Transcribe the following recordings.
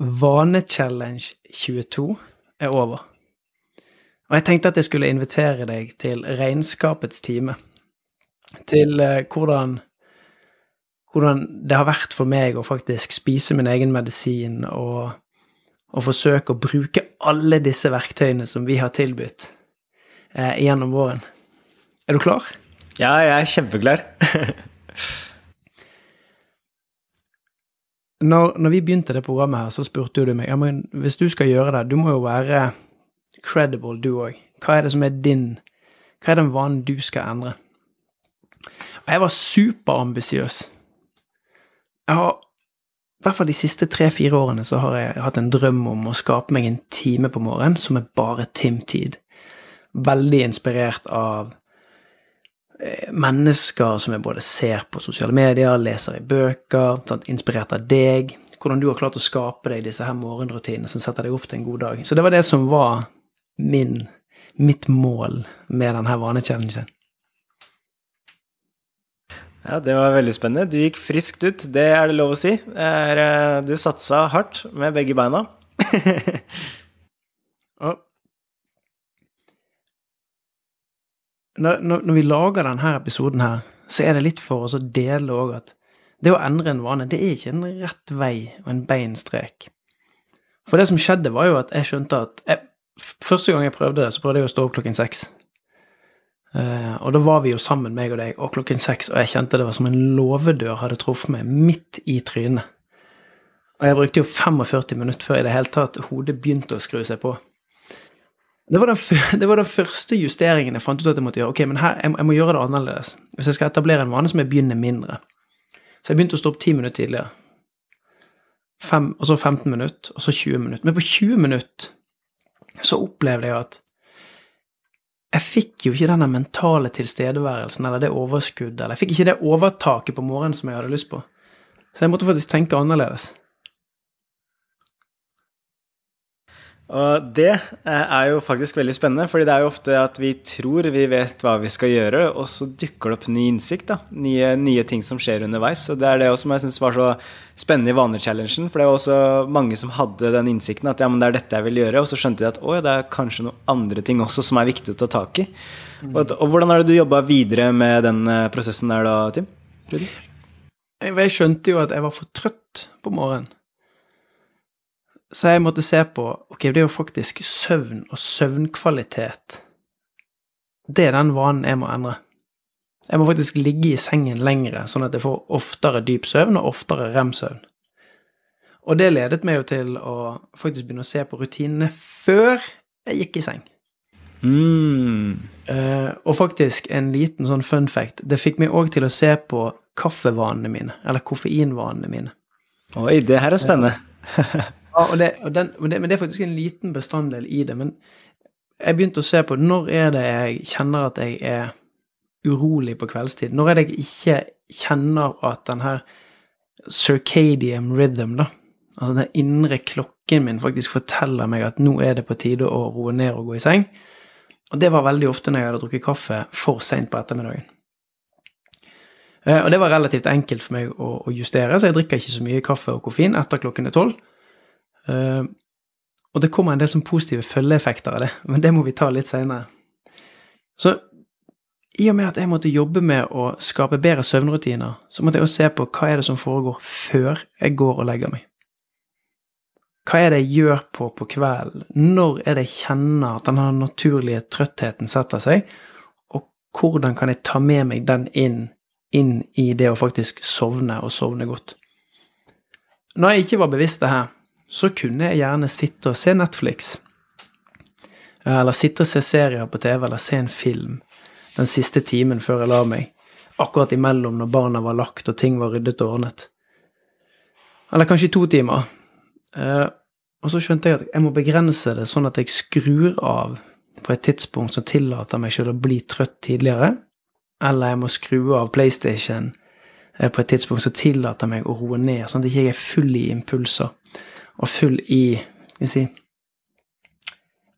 Vanechallenge 22 er over. Og jeg tenkte at jeg skulle invitere deg til regnskapets time. Til eh, hvordan, hvordan det har vært for meg å faktisk spise min egen medisin og, og forsøke å bruke alle disse verktøyene som vi har tilbudt eh, gjennom våren. Er du klar? Ja, jeg er kjempeklar. når, når, vi begynte det programmet her, så spurte du meg ja, men hvis du skal gjøre det, du må jo være credible, du òg. Hva er det som er din Hva er den vanen du skal endre? Og jeg var superambisiøs. Jeg har i hvert fall de siste tre-fire årene så har jeg hatt en drøm om å skape meg en time på morgenen som er bare Tim-tid. Veldig inspirert av mennesker som jeg både ser på sosiale medier, leser i bøker, sånn, inspirert av deg. Hvordan du har klart å skape deg disse her morgenrutinene som setter deg opp til en god dag. Så det var det som var min, mitt mål med denne vanechallengen. Ja, det var veldig spennende. Du gikk friskt ut, det er det lov å si. Eh, du satsa hardt med begge beina. når, når, vi lager denne episoden her, så er det litt for oss å dele òg at det å endre en vane, det er ikke en rett vei og en bein strek. For det som skjedde, var jo at jeg skjønte at jeg, Første gang jeg prøvde det, så prøvde jeg å stå opp klokken seks. Uh, og da var vi jo sammen, meg og deg, og klokken seks, og jeg kjente det var som en låvedør hadde truffet meg midt i trynet. Og jeg brukte jo 45 minutter før i det hele tatt hodet begynte å skru seg på. Det var, den, det var, den, første justeringen jeg fant ut at jeg måtte gjøre. Ok, men her, jeg, jeg, må gjøre det annerledes. Hvis jeg skal etablere en vane, så må jeg begynne mindre. Så jeg begynte å stå opp 10 minutter tidligere. Fem, og så 15 minutter, og så 20 minutter. Men på 20 minutter så opplevde jeg at jeg fikk jo ikke denne mentale tilstedeværelsen eller det overskuddet, eller jeg fikk ikke det overtaket på morgenen som jeg hadde lyst på. Så jeg måtte faktisk tenke annerledes. Og det eh, er jo faktisk veldig spennende, fordi det er jo ofte at vi tror vi vet hva vi skal gjøre, og så dukker det opp ny innsikt. da, Nye, nye ting som skjer underveis. Og det er det som jeg syns var så spennende i vanechallengen. For det var også mange som hadde den innsikten at ja, men det er dette jeg vil gjøre. Og så skjønte de at å, det er kanskje noen andre ting også som er viktig å ta tak i. Mm. Og, og, hvordan har du jobba videre med den eh, prosessen der da, Tim? Jeg skjønte jo at jeg var for trøtt på morgenen. Så jeg måtte se på Ok, det er jo faktisk søvn og søvnkvalitet. Det er den vanen jeg må endre. Jeg må faktisk ligge i sengen lengre, sånn at jeg får oftere dyp søvn og oftere rem-søvn. Og det ledet meg jo til å faktisk begynne å se på rutinene før jeg gikk i seng. Mm. Uh, og faktisk en liten sånn fun fact. Det fikk meg òg til å se på kaffevanene mine, eller koffeinvanene mine. Oi, det her er spennende. Ja, og det, og den, men, det, men det er faktisk en liten bestanddel i det. Men jeg begynte å se på når er det jeg kjenner at jeg er urolig på kveldstid? Når er det jeg ikke kjenner at den her circadian rhythm, da, altså den indre klokken min, faktisk forteller meg at nå er det på tide å roe ned og gå i seng? Og det var veldig ofte når jeg hadde drukket kaffe for seint på ettermiddagen. Eh, og det var relativt enkelt for meg å, justere, så jeg drikker ikke så mye kaffe og koffein etter klokken er tolv. Uh, og det kommer en del sånn positive følgeeffekter av det, men det må vi ta litt seinere. Så i og med at jeg måtte jobbe med å skape bedre søvnrutiner, så måtte jeg også se på hva er det som foregår før jeg går og legger meg. Hva er det jeg gjør på på kvelden? Når er det jeg kjenner at den naturlige trøttheten setter seg? Og hvordan kan jeg ta med meg den inn, inn i det å faktisk sovne, og sovne godt? Når jeg ikke var bevisst det her, så kunne jeg gjerne sitte og se Netflix. Eller sitte og se serier på TV, eller se en film den siste timen før jeg la meg. Akkurat imellom når barna var lagt og ting var ryddet og ordnet. Eller kanskje to timer. Eh, Og så skjønte jeg at jeg må begrense det sånn at jeg skrur av på et tidspunkt som tillater meg selv å bli trøtt tidligere, eller jeg må skru av PlayStation eh, på et tidspunkt som tillater meg å roe ned, sånn at jeg ikke er full i impulser og full i skal vi si,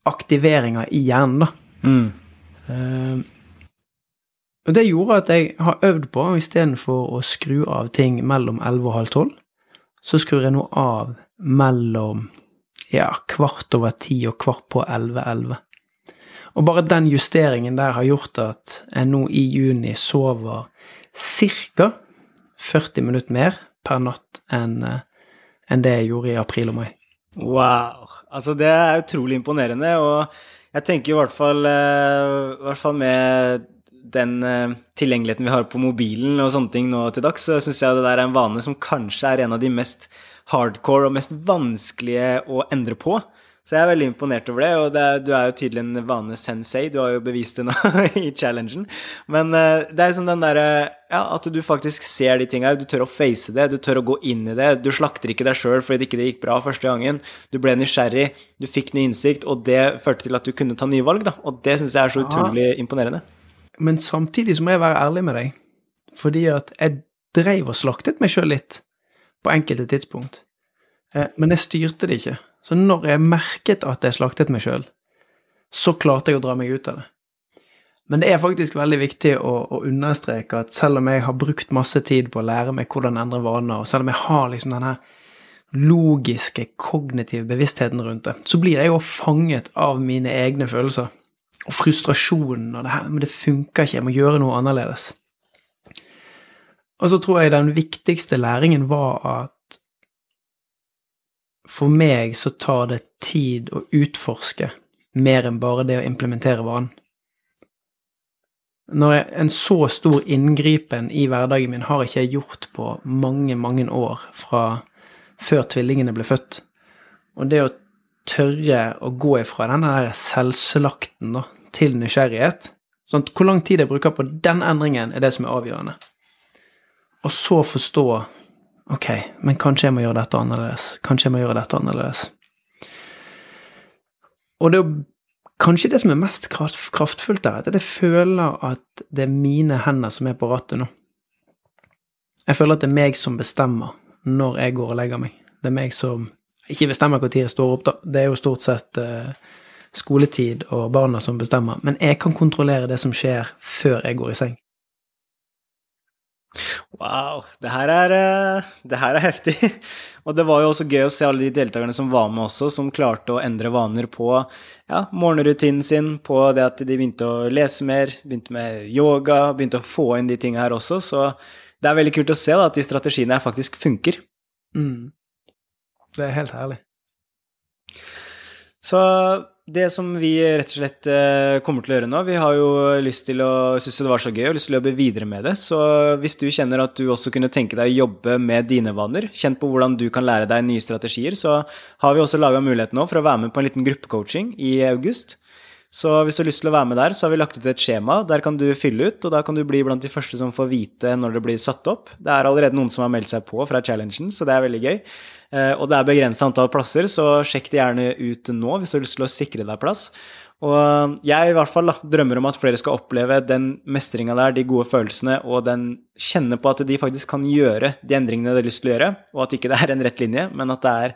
aktiveringer i hjernen, da. Mm. Uh, og det gjorde at jeg har øvd på, istedenfor å skru av ting mellom 11 og halv 12, så skrur jeg nå av mellom ja, kvart over ti og kvart på 11-11. Og bare den justeringen der har gjort at jeg nå i juni sover ca. 40 minutter mer per natt enn eh, enn det jeg gjorde i april og mai. Wow. Altså, det er utrolig imponerende, og jeg tenker i hvert fall, uh, i hvert fall med den uh, tilgjengeligheten vi har på mobilen og sånne ting nå til dags, så syns jeg det der er en vane som kanskje er en av de mest hardcore og mest vanskelige å endre på. Så jeg er veldig imponert over det, og det er, du er jo tydelig en vane sensei. Du har jo bevist det nå i challengen. Men uh, det er liksom den derre Ja, at du faktisk ser de tinga. Du tør å face det, du tør å gå inn i det. Du slakter ikke deg sjøl fordi det ikke gikk bra første gangen. Du ble nysgjerrig, du fikk ny innsikt, og det førte til at du kunne ta nye valg, da. Og det syns jeg er så utrolig ja. imponerende. Men samtidig så må jeg være ærlig med deg, fordi at jeg dreiv og slaktet meg sjøl litt på enkelte tidspunkt. Eh, men jeg styrte det ikke. Så når jeg merket at jeg slaktet meg sjøl, så klarte jeg å dra meg ut av det. Men det er faktisk veldig viktig å, å, understreke at selv om jeg har brukt masse tid på å lære meg hvordan endre vaner, og selv om jeg har liksom denne logiske, kognitive bevisstheten rundt det, så blir jeg jo fanget av mine egne følelser. Og frustrasjonen og det her Men det funker ikke, jeg må gjøre noe annerledes. Og så tror jeg den viktigste læringen var at for meg så tar det tid å utforske mer enn bare det å implementere vanen. Når jeg, en så stor inngripen i hverdagen min har ikke jeg gjort på mange, mange år fra før tvillingene ble født. Og det å tørre å gå ifra denne der selvslakten da, til nysgjerrighet sånn at Hvor lang tid jeg bruker på den endringen, er det som er avgjørende. Og så forstå Ok, men kanskje jeg må gjøre dette annerledes. Kanskje jeg må gjøre dette annerledes. Og det er kanskje det som er mest kraftfullt der, at jeg føler at det er mine hender som er på rattet nå. Jeg føler at det er meg som bestemmer når jeg går og legger meg. Det er meg som ikke bestemmer når jeg står opp, da. Det er jo stort sett uh, skoletid og barna som bestemmer. Men jeg kan kontrollere det som skjer før jeg går i seng. Wow, det her, er, eh, det her er heftig. Og det var jo også gøy å se alle de deltakerne som var med også, som klarte å endre vaner på ja, morgenrutinen sin, på det at de begynte å lese mer, begynte med yoga, begynte å få inn de tinga her også. Så det er veldig kult å se da, at de strategiene her faktisk funker. Mm. Det er helt herlig. Så det som vi rett og slett eh, kommer til å gjøre nå Vi har jo lyst til å synes det var så gøy og lyst til å jobbe videre med det. Så hvis du kjenner at du også kunne tenke deg å jobbe med dine vaner, kjent på hvordan du kan lære deg nye strategier, så har vi også laga mulighet nå for å være med på en liten gruppecoaching i august. Så hvis du har lyst til å være med der, så har vi lagt ut et skjema. Der kan du fylle ut, og da kan du bli blant de første som får vite når det blir satt opp. Det er allerede noen som har meldt seg på fra challengen, så det er veldig gøy. Eh, og det er begrensa antall plasser, så sjekk det gjerne ut nå hvis du har lyst til å sikre deg plass. Og jeg i hvert fall da, drømmer om at flere skal oppleve den mestringa der, de gode følelsene, og den kjenne på at de faktisk kan gjøre de endringene de har lyst til å gjøre, og at ikke det er en rett linje, men at det er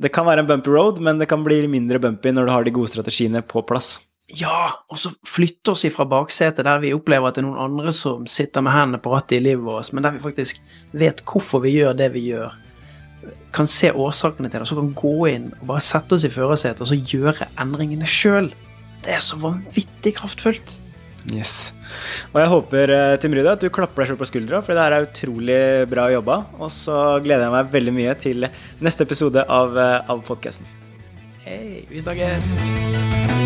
det kan være en bumpy road, men det kan bli mindre bumpy når du har de gode strategiene på plass. Ja, og så flytte oss ifra baksetet der vi opplever at det er noen andre som sitter med hendene på rattet i livet vårt, men der vi faktisk vet hvorfor vi gjør det vi gjør, kan se årsakene til det, og så kan gå inn og bare sette oss i førersetet og så gjøre endringene sjøl. Det er så vanvittig kraftfullt. Yes. Og jeg håper eh, Tim Rude, at du klapper deg selv på skuldra, for det her er utrolig bra jobba. Og så gleder jeg meg veldig mye til neste episode av, eh, av podkasten. Hei, vi snakkes.